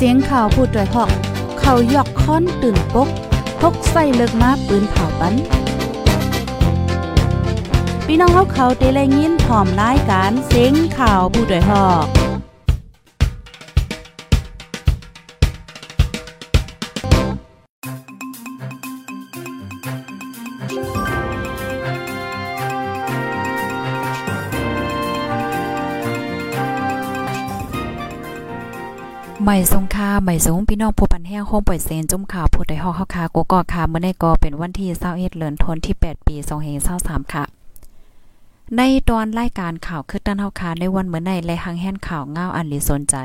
เสียงข่าวพูดด้วยหอก เขายอกค้อนตื่นปกพกใส่เลิกมาปืนเผาปันพี่น้องเขาเขาเตะแลยินพร้อมรายการเสียงข่าวผู้ด้วยหอก ใหม่สงค่าใหม่สงพี่น้องผู้ปันแห้งห้องปล่อยเซนจุ่มข่าวผู้ใดฮอกเฮาคากูก็ค่ะมื้อในก็เป็นวันที่21เดือนธันวาคมที่ 8 ปี2023ค่ะ ในตอนรายการข่าวคือตันเฮาคาในวันเมื่อในและหังแห่นข่าวเงาอันลีสนใจ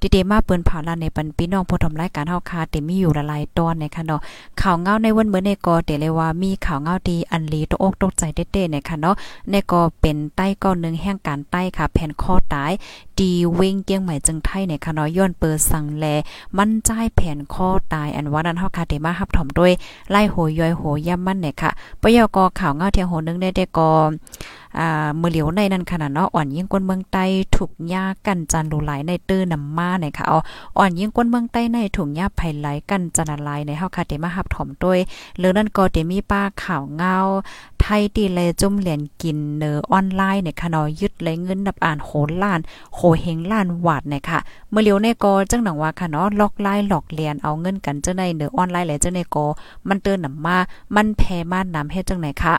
ดิเดมาเปิ้นเผาลาในปันพี่น้องผู้ทำรายการเฮาคาเต็มีอยู่ละลายตอนในค่ะเนาะข่าวเงาในวันเมื่อในก็เตเลยว่ามีข่าวเงาดีอันลีตกอกตกใจเด็ดๆในค่ะเนาะในก็เป็นใต้ก้อนนึงแห่งการใต้ค่ะแผ่นคอตายดีเวงเกียงใหม่จึงไทยในค่ะเนาะย้อนเปิดสั่งแลมันใจแผ่นคอตายอันว่านั้นเฮาคาเตมารับถอมด้วยไล่โหยย่อยโหย่ำมันเนี่ยค่ะปยกข่าวเงาเที่ยงโหนึงได้ได้ก็อ่ามือเหลียวในนั้นขนาดเนาะอ่อนยิ่งก้นเมืองใต้ถูกหญ้ากันจันดูหลในตื้อนำมาเนี่ยค่ะเอาอ่อนยิ่งก้นเมืองใต้ในถุงหญ้าไผไหลกันจันลายในเฮาค่ะเดมาหับถอมด้วยเลือนั่นก็เดมีป้าข่าวเงาไทยตีเลจุ่มเหรียญกินเนอออนไลน์เนี่ยค่ะเนาะยึดเลยเงินนับอ่านโหล้าน โหเฮงล้านวาดเนี่ยค่ะเมื่อเหลียวในก็จังหนังว่าค่ะเนาะล็อกไลน์หลอกเลียนเอาเงินกันเจ้าในเนอออนไลน์แหละเจ้าในก็มันเตือนนำมามันแพ้มานนำเฮ็ดจังไหนค่ะ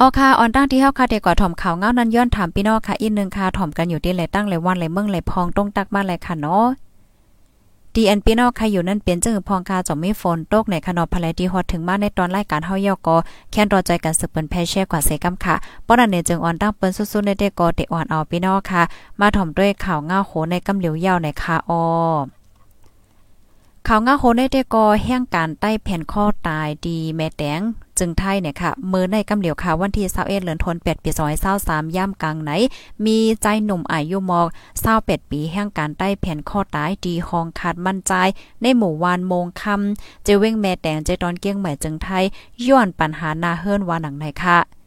ออค่ะออนตั้งที่เฮาค่ะเด็กกว่าถ่อมข่าวเงานั้นย้อนถามพี่น้องค่ะอีกนึงค่ะถ่อมกันอยู่ที่ไหลตั้งไหลวันไหลเมืองไหลพองตรงตักมาไหลค่ะเนาะดีเอ็นพี่น้องค่ะอยู่นั่นเปลี่ยนจึงพองคาจอมมีฝนตกในขนอพลายดีฮอดถึงมาในตอนรายการเฮายอกอแค่นรอใจกันสืบเปิ้นแพ่แช่กว่าเสกำค่ะป้อนั้นเนี่ยจึงออนตั้งเปิ้นสุดๆในเด็กกอเตอ่อนเอาพี่น้องค่ะ มาถ่อมด้วยข่าวเงาโหในกำเหลียวยาวในคาออข่าวง่าโคได้ได้กอแห่งการใต้แผ่นข้อตายดีแม่แตง จึงไทยเนี่ยค่ะมือในกำเหลียวค่ะวันที่21เดือนธันวาคมปี2023ย่ำกลางไหน มีใจหนุ่มอายุมอก28ปีแห่งการใต้แผ่นข้อตายดีห้องขาดมั่นใจ ในหมู่วานโมงคำเจเว้งแม่แตงใจตอนเกี้ยงใหม่จึงไทยย้อนปัญหานาเฮิรนว่าหนังไหนค่ะ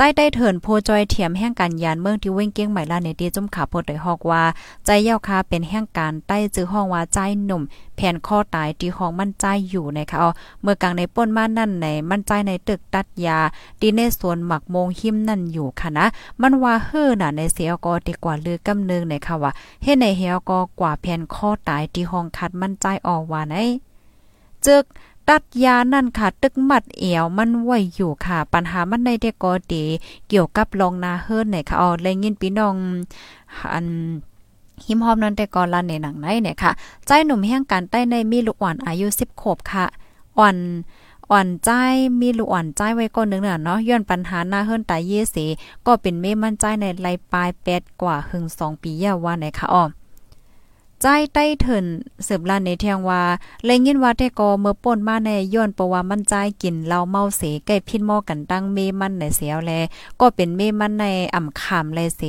ใจได้เถินโพจอยเถียมแห่งการยานเมืองที่เว้งเกี้ยงใหม่ลาในตีจุ่มขาโพดได้ฮอกว่า ใจเย้าคาเป็นแห่งการใต้จื้อห้องว่าใจหนุ่มแผ่นข้อตายที่ห้องมั่นใจอยู่นะคะเอาเมื่อกลางในป้นมานั่นในมั่นใจในตึกตัดยาดีในสวนหมักมงหิมนั่นอยู่ค่ะนะ มันว่าเฮ้อน่ะในเสียกอดีกว่าลือกำเนึงในค่ะว่าเฮ็ดในเฮียกอกว่าแผ่นข้อตายที่ห้องคัดมั่นใจออกว่าไหนจึก ตัดยานั่นค่ะตึกมัดเอวมันไว้อยู่ค่ะ ปัญหามันในเด็กก็ดีเกี่ยวกับลองนาเฮิรนเนี่ยค่ะอ๋อเลยยินพี่น้องอันหิมหอมนั้นแต่ก่อนลันในหนังไหนเนี่ยค่ะ ใจหนุ่มแห่งการใต้ในมีลูกอ่อนอายุ10ขวบค่ะ อ่อนอ่อนใจมีลูกอ่อนใจไว้ก่อนนึงน่ะเนาะย้อนปัญหาหน้าเฮิรนตายเยสีก็เป็นเมมั่นใจในไลปลาย8กว่าหึง2ปียาว่าไหนค่ะอ๋อ ใจใต้เถินเสืบลานในเทียงว่าเลยยินว่าแต่ก็เมื่อป่นมาในย้อนเพระว่ามันใจกินเหล้าเมาเสใกล้พินหม้อกันตั้งเมมันในเสียวแลก็เป็นเมมันในอ่ำขามแลเส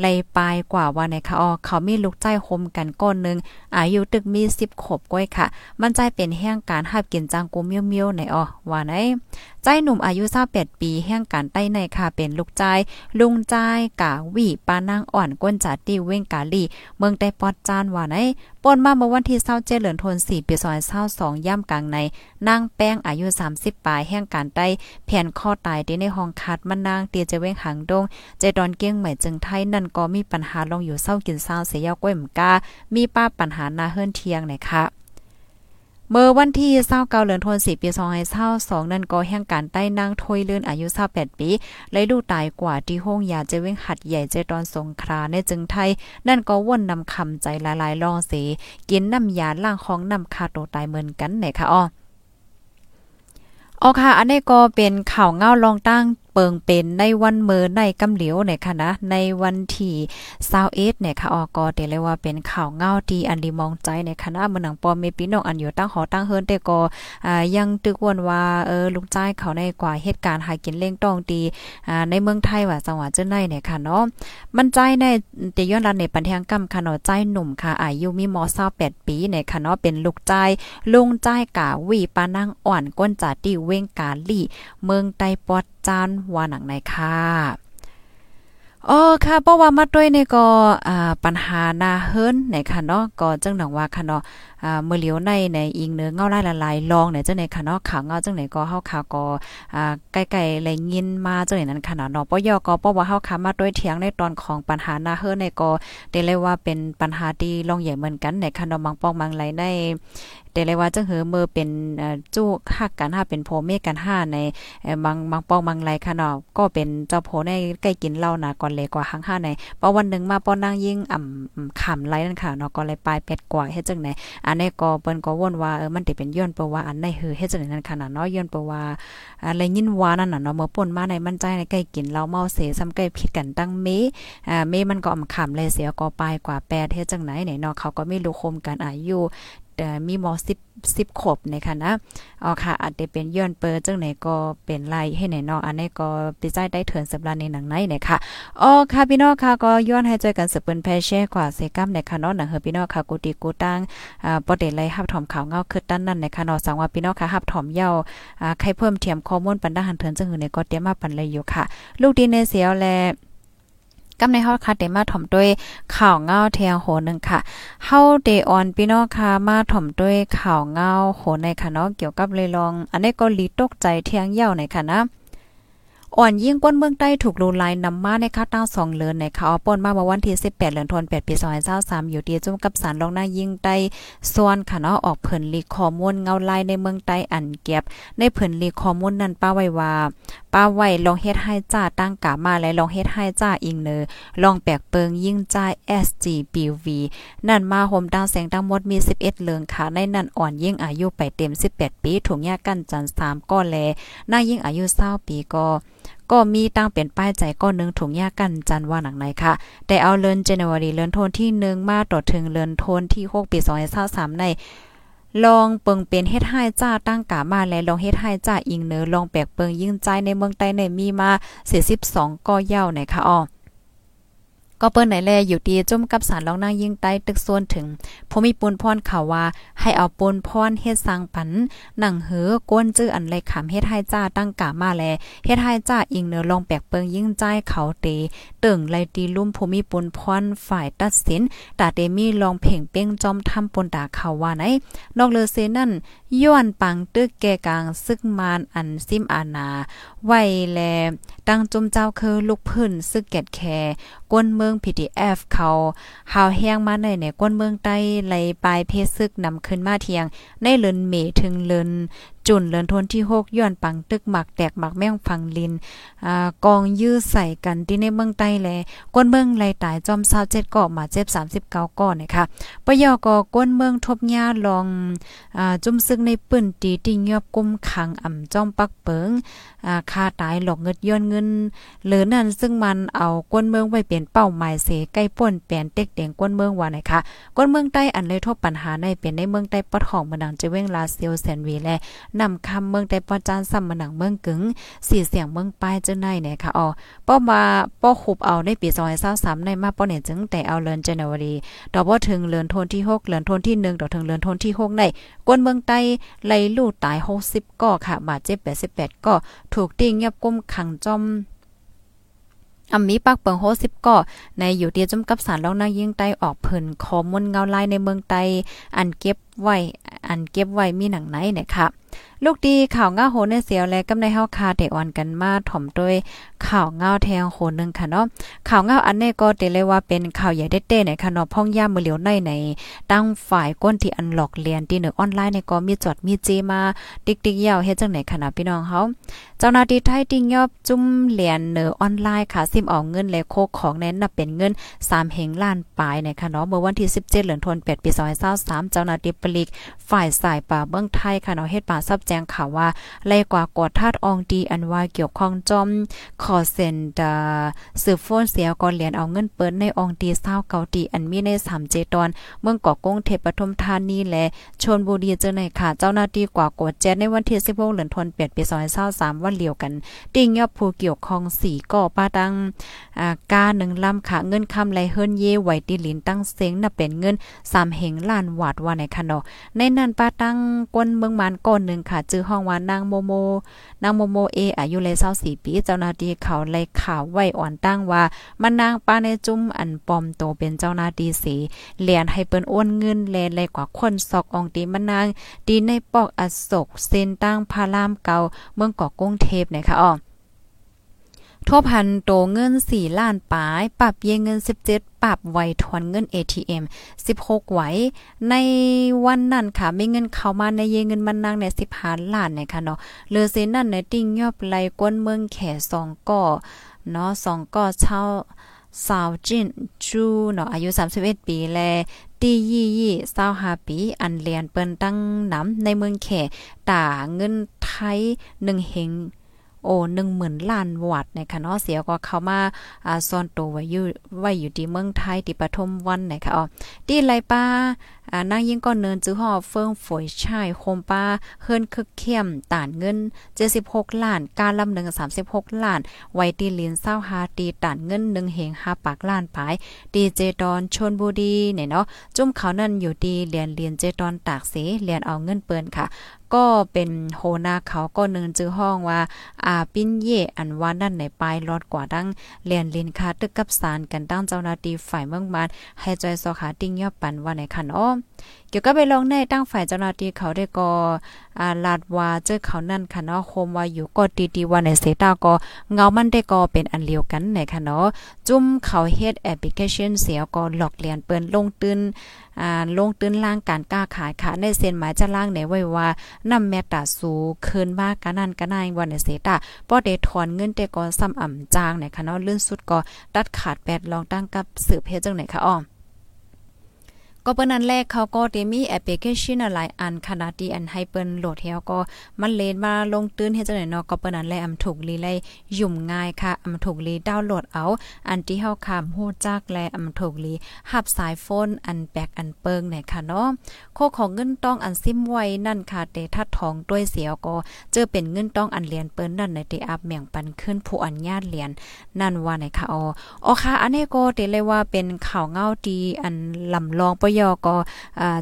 ไลปลายกว่าว่าในคะอ๋อเขามีลูกใจคมกันก้อนนึงอายุตึกมี10ขบก้อยค่ะ มันใจเป็นแห่งการหับกินจังกูเมียวๆในอ๋อว่าไหนใจหนุ่มอายุ28ปีแห่งการใต้ในค่ะเป็นลูกใจลุงใจกาวีปานางอ่อนก้นจัดติเว้งกาลีเมืองใต้ปอดจานว่าไหนป่นมาเมื่อวันที่27เดือนธันวาคมปี2022ย่ำกลางในนางแป้งอายุ 30 ปลายแห่งการใต้แผ่นข้อตายในห้องคัดมันนางเตียจะเว้งหางดงใจดอนเกี้ยงใหม่จึงไทยนั่นก็มีปัญหาลงอยู่เศร้ากินเศร้าเสียยาวก้อยมกามีป้าปัญหานาเฮิรนเทียงไหนคะ เมื่อวันที่29เดือนธันวาคมปี2022นั่นก็แห่งการใต้นางถอยเลื่อนอายุ28ปีเลยดูตายกว่าที่ห้องยาเจเว้งหัดใหญ่เจตอนสงคราในจึงไทย นั่นก็ว่นนำคำใจหลายๆลองสีกินน้ำยาล่างของนำคาโตตายเหมือนกันไหนคะอ้ออ๋อค่ะ อันนี้ก็เป็นข่าวเงาลองตั้ง ปิงเป็นในวันเมื่อในกำเหลียวเนี่ยค่ะนะในวันที่21เนี่ยค่ะออก็เดเลยว่าเป็นข่าวเงาที่อันดีมองใจในคณะเมืองหนังปอมเมีพี่น้องอันอยู่ตั้งหอตั้งเฮิรนแต่ก็อ่ายังตึกวนว่าเออลูกจ้ายเขาในกว่าเหตุการณ์หากินเล่งต้องดีอ่าในเมืองไทยว่าจังหวัดเจ้าในเนี่ยค่ะเนาะมันใจในแต่ย้อนรันในปันเทียงกำค่ะเนาะใจหนุ่มค่ะอายุมีม28ปีเนี่ยค่ะเนาะเป็นลูกจ้ายลุงจ้ายกาวีปานั่งอ่อนก้นจ่าติเว้งกาลี่ เมืองไต้ปอด จานว่าหนังในค่ะอ๋อค่ะเพราะว่ามาด้วยในี่ก็อ่าปัญหาหนาเฮิรนในค่ะเนาะก็จังหนังว่าค่ะเนาะอ่าเมื่อเหลียวในในอิงเนื้อเงาลายละลายลองในจังไหนค่ะเนาะข่าวเงาจังไหนก็เฮาข่าวก็อ่าใกล้ๆเลยยินมาจังไหนนั้นค่ะเนาะปยก็เพราะว่าเฮาขามาด้วยเถียงในตอนของปัญหาหนาเฮิรนในก็ได้เลยว่าเป็นปัญหาที่ลองใหญ่เหมือนกันในค่ะเนาะบางปองบางไหลใน แต่เลยว่าจังเหอเมื่อเป็นจู้ฮักกันห้าเป็นโพเมกันห้าในบางบางปองบางไหลค่ะเนาะก็เป็นเจ้าโพในใกล้กินเหล้านะก่อนเลยกว่าหังห้าในเพอวันหนึ่งมาป้อนนั่งยิ่งอ่ำขำไรนั่นค่ะเนาะก็เลยปลายเป็ดกว่าเฮ็ดจังไหนอันนี้ก็เปิ้นก็วนว่าเออมันได้เป็นย้อนเปว่าอันไหนคือเฮ็ดจังไหนนั่นค่ะเนาะย้อนเปว่าอะไรยินวานั่นน่ะเนาะเมื่อป่นมาในมั่นใจในใกล้กินเหล้าเมาเสซ้ำใกล้ผิดกันตั้งเมอ่าเมมันก็อ่ำขำเลยเสียก็ปลายกว่าแปดเฮ็ดจังไหนไหนเนาะเขาก็ไม่รู้คมกันอายุ มีมอสิบสิบขบในค่ะนะอ๋อค่ะอาจจะเป็นย้อนเปิดจังไหนก็เป็นไล่ให้ไหนเนาะอันนี้ก็ไปใจได้เถินสำหรับในหนังไหนเนี่ยค่ะอ๋อค่ะพี่น้องค่ะก็ย้อนให้ใจกันสืบเปิ้นแพแช่กว่าเซกัมในค่ะเนาะหนังเฮอพี่น้องค่ะกูตีกูตั้งอ่าบ่ได้ไล่ฮับถอมข่าวเงาคือตั้นนั่นในค่ะเนาะสังว่าพี่น้องค่ะฮับถอมเย้าอ่าใครเพิ่มเทียมข้อมูลปันดาหันเถินจังหือในก็เตรียมมาปันเลยอยู่ค่ะ ลูกดีในเสียวแล กำในฮอดค่ะเดมาถ่อมด้วยข่าวเงาเทียงโหนึงค่ะเฮาเดออนพี่น้องค่ะมาถ่อมด้วยข่าวเงาโหในค่ะเนาะเกี่ยวกับเลยลอง อันนี้ก็ลีตกใจเทียงเย่าในค่ะนะอ่อนยิ่งก้นเมืองใต้ถูกลูลายนำมาในค่าตั้งสองเลือนในข่าวป้นมาเมื่อวันที่ 18เดือนธันวาคมปี2023อยู่ที่จุ่มกับสารรองหน้ายิ่งใต้ส่วนค่ะเนาะออกเพิ่นลีข้อมูลเงาลายในเมืองใต้อันเก็บ ในเพิ่นลีข้อมูลนั้นป้าไว้ว่าป้าไว้ลองเฮ็ดให้จ้าตั้งกามาและลองเฮ็ดให้จ้าอิงเนอลองแปลกเปิงยิ่งจ่า SGBV นั่นมาโฮมดังแสงทั้งหมดมี 11 เลืองค่ะ ในนั้นอ่อนยิ่งอายุไปเต็ม 18 ปีถุงยากันจัน3ก็แลหน้ายิ่งอายุ20ปีก็ก็มีตั้งเป็นป้ายใจก้อนนึงถุงยากันจันว่าหนังไหนค่ะ แต่เอาเลินเจนวารีเลินโทนที่1มาต่อถึงเลินโทนที่6ปี2023ใน ลองเปิงเป็นเฮ็ดให้จ้าตั้งกามาและลองเฮ็ดให้จ้าอิงเนอลองแปลกเปิงยิ่งใจในเมืองใต้ในมีมา42ก็เย่าไหนค่ะอ๋อ ก็เปิ้นไหนแลอยู่ดีจุ่มกับสารลองนางยิ่งใต้ตึกส่วนถึงผู้มีปูนพรข่าวว่า ให้เอาปูนพรเฮ็ดสร้างปันหนังเหือกวนจื้ออันเลยขำเฮ็ดให้จ้าตั้งกามาแลเฮ็ดให้จ้าอิงเนือลองแปกเปิงยิ่งใจเขาเตตึงไลตีลุ่มผู้มีปูนพรฝ่ายตัดสินตาเตมีลองเพ่งเป้งจอมทำปนตาเขาว่าไหนนอกเลเซนั่นย้อนปังตึกแกกลางซึกมานอันซิมอานาไว้แลตั้งจุมเจ้าคือลูกพื้นซึกแกดแค กวนเมือง PDF เขาหาวแห้งมาในเนี่ยกวนเมืองใต้ไหลปลายเพศซึกนำขึ้นมาเทียง ในเลือนเมถึงเลือน จุนเลือนทนที่6ย้อนปังตึกหมักแตกหมักแม่งฟังลินอ่ากองยื้อใส่กันที่ในเมืองใต้แลก้นเมืองไหลตายจอม27ก่อมาเจ็บ39ก่อนะคะปยอกก้นเมืองทบหญ้าลองอ่าจุ่มซึกในปื้นตีติงยอบกุมขังอ่ำจ้อมปักเปิงอ่าคาตายหลอกเงิดย้อนเงินหรือนั่นซึ่งมันเอาก้นเมืองไว้เปลี่ยนเป้าหมายเสใกล้ป่นเปลี่ยนเต็กเดงก้นเมืองว่านะคะก้นเมืองใต้อันเลยทบปัญหาในเป็นในเมืองใต้ปอดของเมืองจะเว้งลาเซียวแซนวีและนำคำเมืองแต่ปอจานซ้ำมาหนังเมืองกึ๋งสีเสียงเมืองปลายเจังได๋เนี่ยค่ะอ๋อป้อมาป้อขุบเอาในปี2023ในมาป้อเนี่ยจึงแต่เอาเลือนจันวรีดอกบ่ถึงเลือนโทนที่6เลือนโทนที่1ดอกถึงเลือนโทนที่6ในกวนเมืองใต้ไล่ลู่ตาย60ก่อค่ะบาดเจ็บ88ก็ถูกติ้งยับกุมขังจอมอำมีปักเปิงโฮสิบก่อในอยู่เดียวจมกับสารลองนางยิงใต้ออกเพิ่นขอมูลเงาลายในเมืองใต้อันเก็บไว้อันเก็บไว้มีหนังไหนเนี่ยค่ะ ลูกดีข่าวง้าโหในเสียวและกำในเฮาคาเดอ่อนกันมาถ่อมด้วยข่าวง้าแทงโหนึงค่ะเนาะข่าวง้าอันนี้ก็เตเลยว่าเป็นข่าวใหญ่เด็ดๆในค่ะเนาะพ่องย่ามือเหลียวในในตั้งฝ่ายก้นที่อันหลอกเรียนที่เหนือออนไลน์ในก็มีจอดมีเจมาติ๊กๆยาวเฮ็ดจังไหนค่ะนะพี่น้องเฮาเจ้าหน้าที่ไทยติงยอบจุ่มเหรียญเหนือออนไลน์ค่ะซิมเอาเงินและโคของแน้นน่ะเป็นเงิน3เฮงล้านปลายในค่ะเนาะเมื่อวันที่ 17เดือนธันวาคมปี2023เจ้าหน้าที่ปลีกฝ่ายสายป่าเบื้องไทยค่ะเนาะเฮ็ดป่าซับแจ้งข่าวว่าไล่กว่ากอดทาดอองดีอันว่าเกี่ยวข้องจอมขอเซ็นดาสืบโฟนเสียก่อนเหรียญเอาเงินเปิ้นในอองดีเศร้าเกาตีอันมีใน3เจตอน เมืองเกาะกงเทพปฐมธานีและชนบุรีเจอในค่ะ เจ้าหน้าที่กว่ากดแจ้ในวันที่16เดือนธันวาคมปี2023วันเดียวกัน ติงยอบผู้เกี่ยวข้อง4ก่อป้าตั้งอ่ากา1ลำค่ะเงินคำไหลเฮิรนเย่ไหวติลินตั้งเสียงน่ะเป็นเงิน3เฮงล้านวาดว่าในค่ะเนาะในนั้นป้าตั้งกวนเมืองมานก้อนนึงค่ะค่ะจื้อห้องว่านางโมโมนางโมโมเออายุเลย24ปีเจ้าหน้าที่เขาเลยข่าวไว้อ่อนตั้งว่ามันนางป้าในจุ้มอันปอมโตเป็นเจ้าหน้าที่สีเหรียญให้เปิ้นอ้วนเงินแลเลยกว่าคนซอกอองตีมันนางดีในปอกอโศกเส้นตั้งพารามเก่าเมืองเกาะกุ้งเทพนะคะอ๋อ ทบพันโตเงิน 4 ล้านปาย ปรับเยเงิน 17 ปรับไวทอนเงิน ATM 16ไหวในวันนั้นค่ะมีเงินเข้ามาในเยเงินมันนางใน15ล้านเนะคะเนาะเลือเซนั่นในติ้งยอบไหลกวนเมืองแข2ก่อเนาะ2ก่อเช่าสาวจินจูเนาะอายุ 31 ปีแลตียี่ยี่เศร้าหาปีอันเรียนเปิ้นตั้งน้ำในเมืองแขตาเงินไทยหนึ่งเฮง โอ้หนึ่งหมื่นล้านวัตต์นะคะเนาะเสียก็เข้ามาอ่าซ่อนตัวไว้อยู่ไว้อยู่ที่เมืองไทยที่ปฐมวันนะคะอ๋อที่ไรป้าอ่านางยิ่งก็เนินจื้อหอเฟิงฝอยชายโคมป้าเฮิรนคึกเข้มต่านเงิน 76 ล้าน การลำหนึ่ง36 ล้าน ไว้ตีลินเศร้าหาตีต่านเงินหนึ่งเหงหาปากล้านปลายดีเจดอนชนบุรีเนี่ยเนาะจุ่มเขานั่นอยู่ดีเรียนเหรียนเจดอนตากเสเรียนเอาเงินเปิ้นค่ะ ก็เป็นโหนาเขาก็เนินจื้อห้องว่าอาปิ้นเย่อันว่านั่นในปลายรอดกว่าดังเรียนลินคาตึกกับสารกันตั้งเจ้าหน้าที่ฝ่ายเมืองมานให้จอยสอขาติ้งยอบปันว่าในคันอ้อเกี่ยวกับไปลองในตั้งฝ่ายเจ้าหน้าที่เขาได้ก็ อ่าลาดว่าเจอเขานั่นค่ะเนาะโคมว่าอยู่ก็ดีๆว่าในเซตาก็เงามันได้ก็เป็นอันเดียวกันในค่ะเนาะจุ่มเขาเฮ็ดแอปพลิเคชันเสียก็หลอกเลียนเปิ้นลงตื้นอ่าลงตื้นล่างการก้าขายค่ะในเส้นหมายจะล่างไหนไว้ว่านำแมตตาสูคืนมากันนั่นกันนายวันในเซตาบ่ได้ถอนเงินแต่ก็ซ้ำอ่ำจางในค่ะเนาะลื่นสุดก็ตัดขาดแปดลองตั้งกับสืบเฮ็ดจังไหนค่ะอ้อ ก็เปิ้นนั้นแรกเขาก็ได้มีแอปพลิเคชันหลายอันขนาดที่อันให้เปิ้นโหลดเฮาก็มันเลนมาลงตื้นเฮ็ดจังได๋เนาะก็เปิ้นนั้นแลอำถูกลีไลยุ่มง่ายค่ะอำถูกลีดาวน์โหลดเอา อันที่เฮาคำฮู้จักและอำถูกลีหับสายโฟนอันแบกอันเปิงเนี่ยค่ะเนาะโคของเงินต้องอันซิมไว้นั่นค่ะเตทัดทองด้วยเสียวก็เจอเป็นเงินต้องอันเหรียญเปิ้นนั่นในเตอัพเมียงปันขึ้นผู้อันญาตเหรียญนั่นว่าไหนค่ะอ๋ออ๋อค่ะอันนี้ก็เตเลยว่าเป็นข่าวเงาดีอันลำลองปยอก็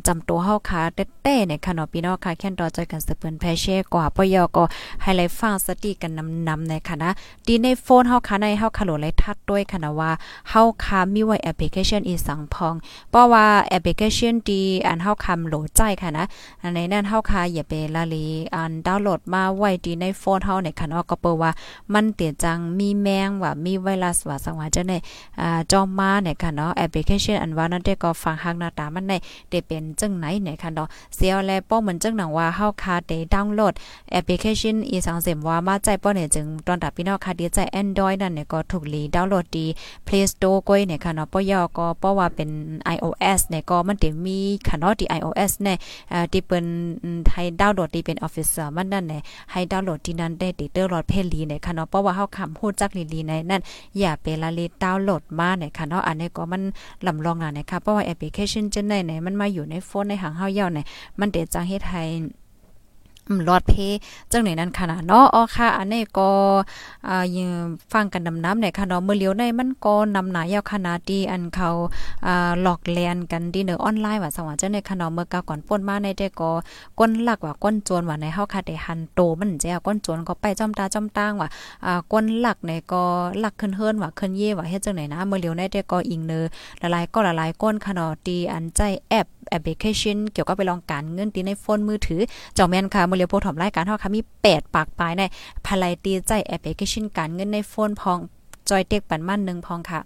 จำตัวเฮาค่ะเต้ๆเนี่ยค่ะเนาะพี่น้องค่ะแค่นต่อใจกันสืบเปิ้นแพเช่กว่าปยอก็ให้ไลฟังสติกันนำๆในค่ะนะดีในโฟนเฮาค่ะในเฮาค่ะโหลดไลทัดด้วยค่ะนะว่าเฮาค่ะมีไว้แอปพลิเคชันอีสังพองเพราะว่าแอปพลิเคชันดีอันเฮาคำโหลดใจค่ะนะอันในนั้นเฮาค่ะอย่าไปละลีอันดาวน์โหลดมาไว้ดีในโฟนเฮาเนี่ยค่ะเนาะก็เปิว่ามันเตียจังมีแมงว่ามีไวรัสว่าสังว่าจะในอ่าจอมมาเนี่ยค่ะเนาะแอปพลิเคชันอันว่านั่นได้ก็ฟังฮักน้าตามันในได้เป็นจังไหนเนี่ยค่ะเนาะเสียวแลป้อเหมือนจังหนังว่าเฮาคาได้ดาวน์โหลดแอปพลิเคชันอีสังเสมว่ามาใจป้อเนี่ยจึงตอนดับพี่น้องค่ะดีใจ Android นั่นเนี่ยก็ถูกลีดาวน์โหลดดี Play Store ก้อยเนี่ยค่ะเนาะป้อยอก็ป้อว่าเป็น iOS เนี่ยก็มันได้มีค่ะเนาะที่ iOS เนี่ยอ่าที่เปิ้นให้ดาวน์โหลดที่เป็น Officer มันนั่นเนี่ยให้ดาวน์โหลดที่นั้นได้ติดเตอร์โหลดเพลีเนี่ยค่ะเนาะเพราะว่าเฮาคำฮู้จักลีๆในนั่นอย่าไปละเลดาวน์โหลดมาเนี่ยค่ะเนาะอันนี้ก็มันลำลองอะนะคะเพราะว่าแอปพลิเคชันจังได๋ไหนมันมาอยู่ในโฟนในหางเฮาเย่าไหนมันเดจังเฮ็ดให้ อืมรอดเพจังไหนนั้นขนาดเนาะอ๋อค่ะ อันนี้ก็อ่ายังฟังกันดำน้ำในค่ะเนาะเมื่อเลี้ยวในมันก็นำหนายาวขนาดดีอันเขาอ่าหลอกแลนกันดีเนอออนไลน์ว่าสว่าเจังในค่ะเนาะเมื่อกาก่อนป่นมาในได้ก็ก้นหลักว่าก้นโจรว่าในเฮาค่ะได้หันโตมันแจ้ก้นโจรก็ไปจ้อมตาจ้อมตางว่าอ่าก้นหลักในก็หลักขึ้นเฮิรนว่าขึ้นเย่ว่าเฮ็ดจังไหนนะเมื่อเลี้ยวในได้ก็อิงเนอหลายก็หลายก้นค่ะเนาะดีอันใจแอป แอปพลิเคชันเกี่ยวกับไปลองการเงินตีในโฟนมือถือเจ้าแม่นค่ะมื้อเลียวโพถอมรายการเฮาค่ะมี 8 ปากปลายในภายตีใจแอปพลิเคชันการเงินในโฟนพองจอยเต็กปันมั่นหนึ่งพองค่ะ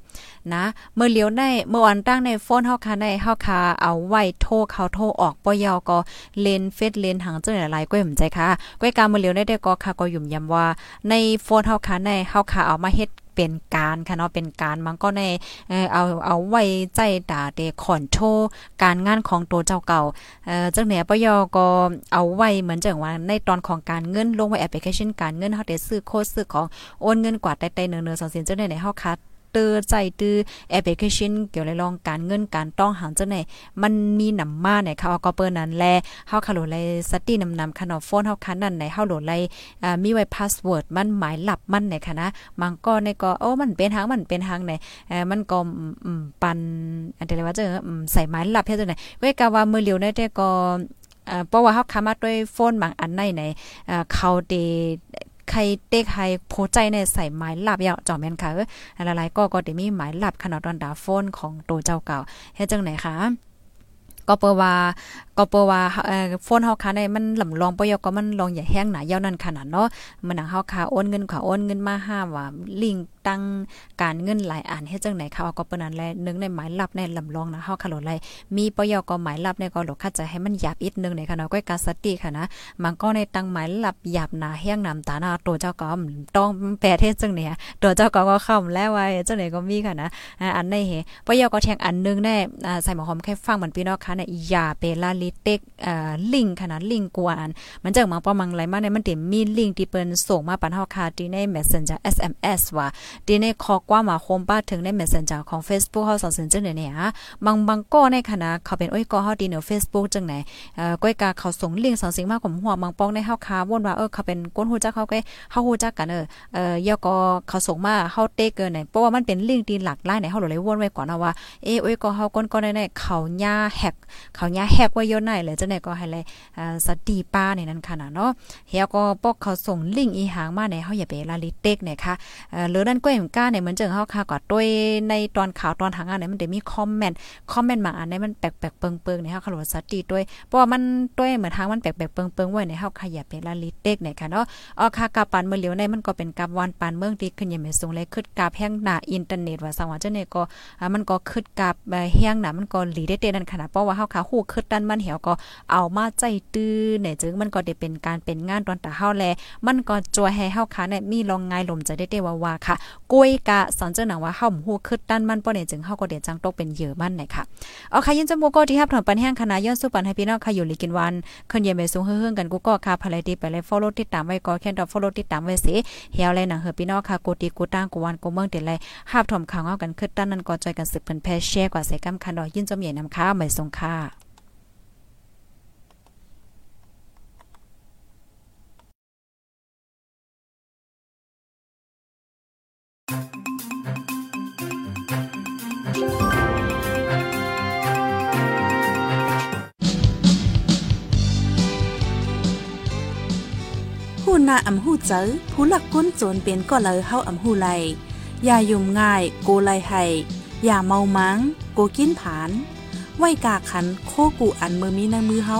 นะเมื่อเลี้ยวในเมื่อวันตั้งในโฟนเฮาค่ะในเฮาค่ะเอาไว้โทรเขาโทรออกปอยอก็เลนเฟซเลนหางเจังหลายๆก้อยผมใจค่ะก้อยการเมื่อเลี้ยวได้ได้ก็ค่ะก็ยุ่มยำว่า ในโฟนเฮาค่ะในเฮาค่ะเอามาเฮ็ด เป็นการค่ะเนาะเป็นการมันก็ในเอาเอาไว้ใจด่าเดคอนโทการงานของตัวเจ้าเก่าเอ่อจังไหนปยก็เอาไว้เหมือนจังว่าในตอนของการเงินลงไว้แอปพลิเคชันการเงินเฮาได้ซื้อโคดซื้อของโอนเงินกว่าแต่ๆเนือๆ2สินจังได๋ในเฮาคัด เตอร์ใจตื้อแอปพลิเคชันเกี่ยวกับรองการเงินการต้องหางจังไหนมันมีนำมาเนี่ยค่ะก็เปิ้นนั้นแลเฮาคาโหลไลสตินำนำคันโฟนเฮาคันนั้นไหนเฮาโหลดไลอ่ามีไว้พาสเวิร์ดมันหมายลับมันเนี่ยค่ะนะมันก็ในก็โอ้มันเป็นทางมันเป็นทางไหนเออมันก็ปันอันเดว่าจะใส่หมายลับเฮ็ดจังไหนเว้ยกะว่ามือเหลียวได้แต่ก็เพราะว่าเฮาคามาด้วยโฟนบางอันในในเขาเด ใครเต็กให้โพใจในใส่หมายลับยาวจอมแม่นค่ะเออหลายๆก็ก็ได้มีหมายลับขนาดตอนดาโฟนของตัวเจ้าเก่าเฮ็ดจังไหนคะก็เปว่า ก็เปว่าเอ่อโฟนเฮาค่ะในมันลำลองปยก็มันลองอย่าแห้งหนายาวนั่นขนาดเนาะมันหนังเฮาค่ะโอนเงินขอโอนเงินมาห้าว่าลิงตั้งการเงินหลายอันเฮ็ดจังไหนค่ะก็เปิ้นนั้นแลนึงในหมายลับในลำลองนะเฮาค่ะโหลดไลมีปยก็หมายลับในก็หลดคัดจะให้มันหยาบอีกนึงในค่ะเนาะก้อยกาสติค่ะนะมันก็ในตั้งหมายลับหยาบหนาแห้งน้ำตาหน้าตัวเจ้าก็ต้องแปลเทศจังเนี่ยตัวเจ้าก็ก็เข้าแล้วไว้จังไหนก็มีค่ะนะอันในเฮปยก็แทงอันนึงแน่ใส่หมอหอมแค่ฟังมันพี่น้องค่ะในยาเปลาลิเต็กเอ่อลิงค่ะนะลิงกวนมันจังมาประมังไหลมาในมันเต็มมีลิงที่เปิ้นส่งมาปันเฮาค่ะที่ใน Messenger SMS ว่าที่ในคอกว่ามาโฮมป้าถึงใน Messenger ของ Facebook เฮาสอนสนจังเนี่ยฮะบางบางก็ในคณะเขาเป็นโอ้ยก็เฮาดีเนอ Facebook จังไหนเอ่อก้อยกาเขาส่งลิงสอนสิ่งมากของหัวบางปองในเฮาคาวนว่าเออเขาเป็นก้นฮู้จักเขาก็เฮาฮู้จักกันเออเอ่อยก็เขาส่งมาเฮาเตเกินไหนเพราะว่ามันเป็นลิงที่หลากหลายไหนเฮาเลยวนไว้ก่อนนะว่าเอ้โอ้ยก็เฮาก้นก็ได้เขาย่าแฮกเขาย่าแฮกไว้เยอะไหนเลยจังไหนก็ให้เลยอ่าสตีป้าในนั้นค่ะเนาะเฮียก็ปอกเขาส่งลิงก์อีหางมาในเฮาอย่าไปลาลิเต็กนะคะเอ่อหรือนั่นก็เหมือนกันเนี่ยเหมือนจังเฮาค่ะก็ด้วยในตอนข่าวตอนทางงานเนี่ยมันได้มีคอมเมนต์คอมเมนต์บางอันเนี่ยมันแปลกๆเปิงๆในเฮาค่ะว่าสติด้วยเพราะว่ามันด้วยเหมือนทางมันแปลกๆเปิงๆไว้ในเฮาค่ะอย่าไปลาลิเต็กเนี่ยค่ะเนาะออค่ะกับปานเมื่อเหลียวในมันก็เป็นกับวันปานเมืองที่ขึ้นยังไม่สูงเลยขึ้นกับแห่งหน้าอินเทอร์เน็ตว่าสังว่าจังเนี่ยก็มันก็ขึ้นกับแห่งหน้ามันก็หลีได้เตนั่นขนาดเพราะว่าเฮาค่ะฮู้ขึ้นดันมันเหี่ยวก็เอามาใจตื้อเนี่ยจึงมันก็ได้เป็นการเป็นงานตอนตาเฮาแล มันก็จัวให้เฮาค่ะเนี่ยมีลองงายลมใจได้เตว่าว่าค่ะกล้วยกะสอนเจ้าหนังว่าเฮาฮู้ขึ้นดันมันบ่เนี่ยจึงเฮาก็เดจังตกเป็นเหยื่อมันไหนค่ะเอาค่ะยินจมูกก็ที่ฮับถอนปันแห้งคณะย้อนสู้ปันให้พี่น้องค่ะอยู่ลิกินวันขึ้นเยเมสูงเฮืองกันกูก็ค่ะภายดีไปเลย follow ติดตามไว้ก็แค่ดอก follow ติดตามไว้สิเฮียวเลยหนังเฮอพี่น้องค่ะกูตีกูตั้งกูวันกูเมืองเดี๋ยวเลยฮับถอมข่าวเงากันขึ้นดันนั้นก็จอยกันสืบเพิ่นแพแชร์กว่าใส่กำคันดอกยินจมใหญ่นำค่าไม่ทรงค่า นาอำหู้เจอผู้หลักก้นโจรเป็นก็เลยเฮาอำหู้ไลอย่ายุ่มง่ายโกไลให้อย่าเมามังโกกินผานไว้กาขันโคกูอันมือมีในมือเฮา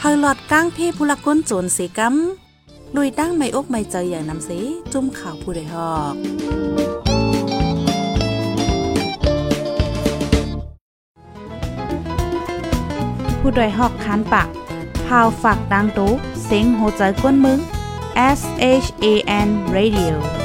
เฮาหลอดก้างเพผู้หลักก้นโจรเสกำลุยตั้งไม่อกไม่เจออย่างนำเสจุ่มข่าวผู้ใดฮอกผู้ใดฮอกคันปากพาวฝากดังตู้เซ็งโหใจก้นมึง S H A N Radio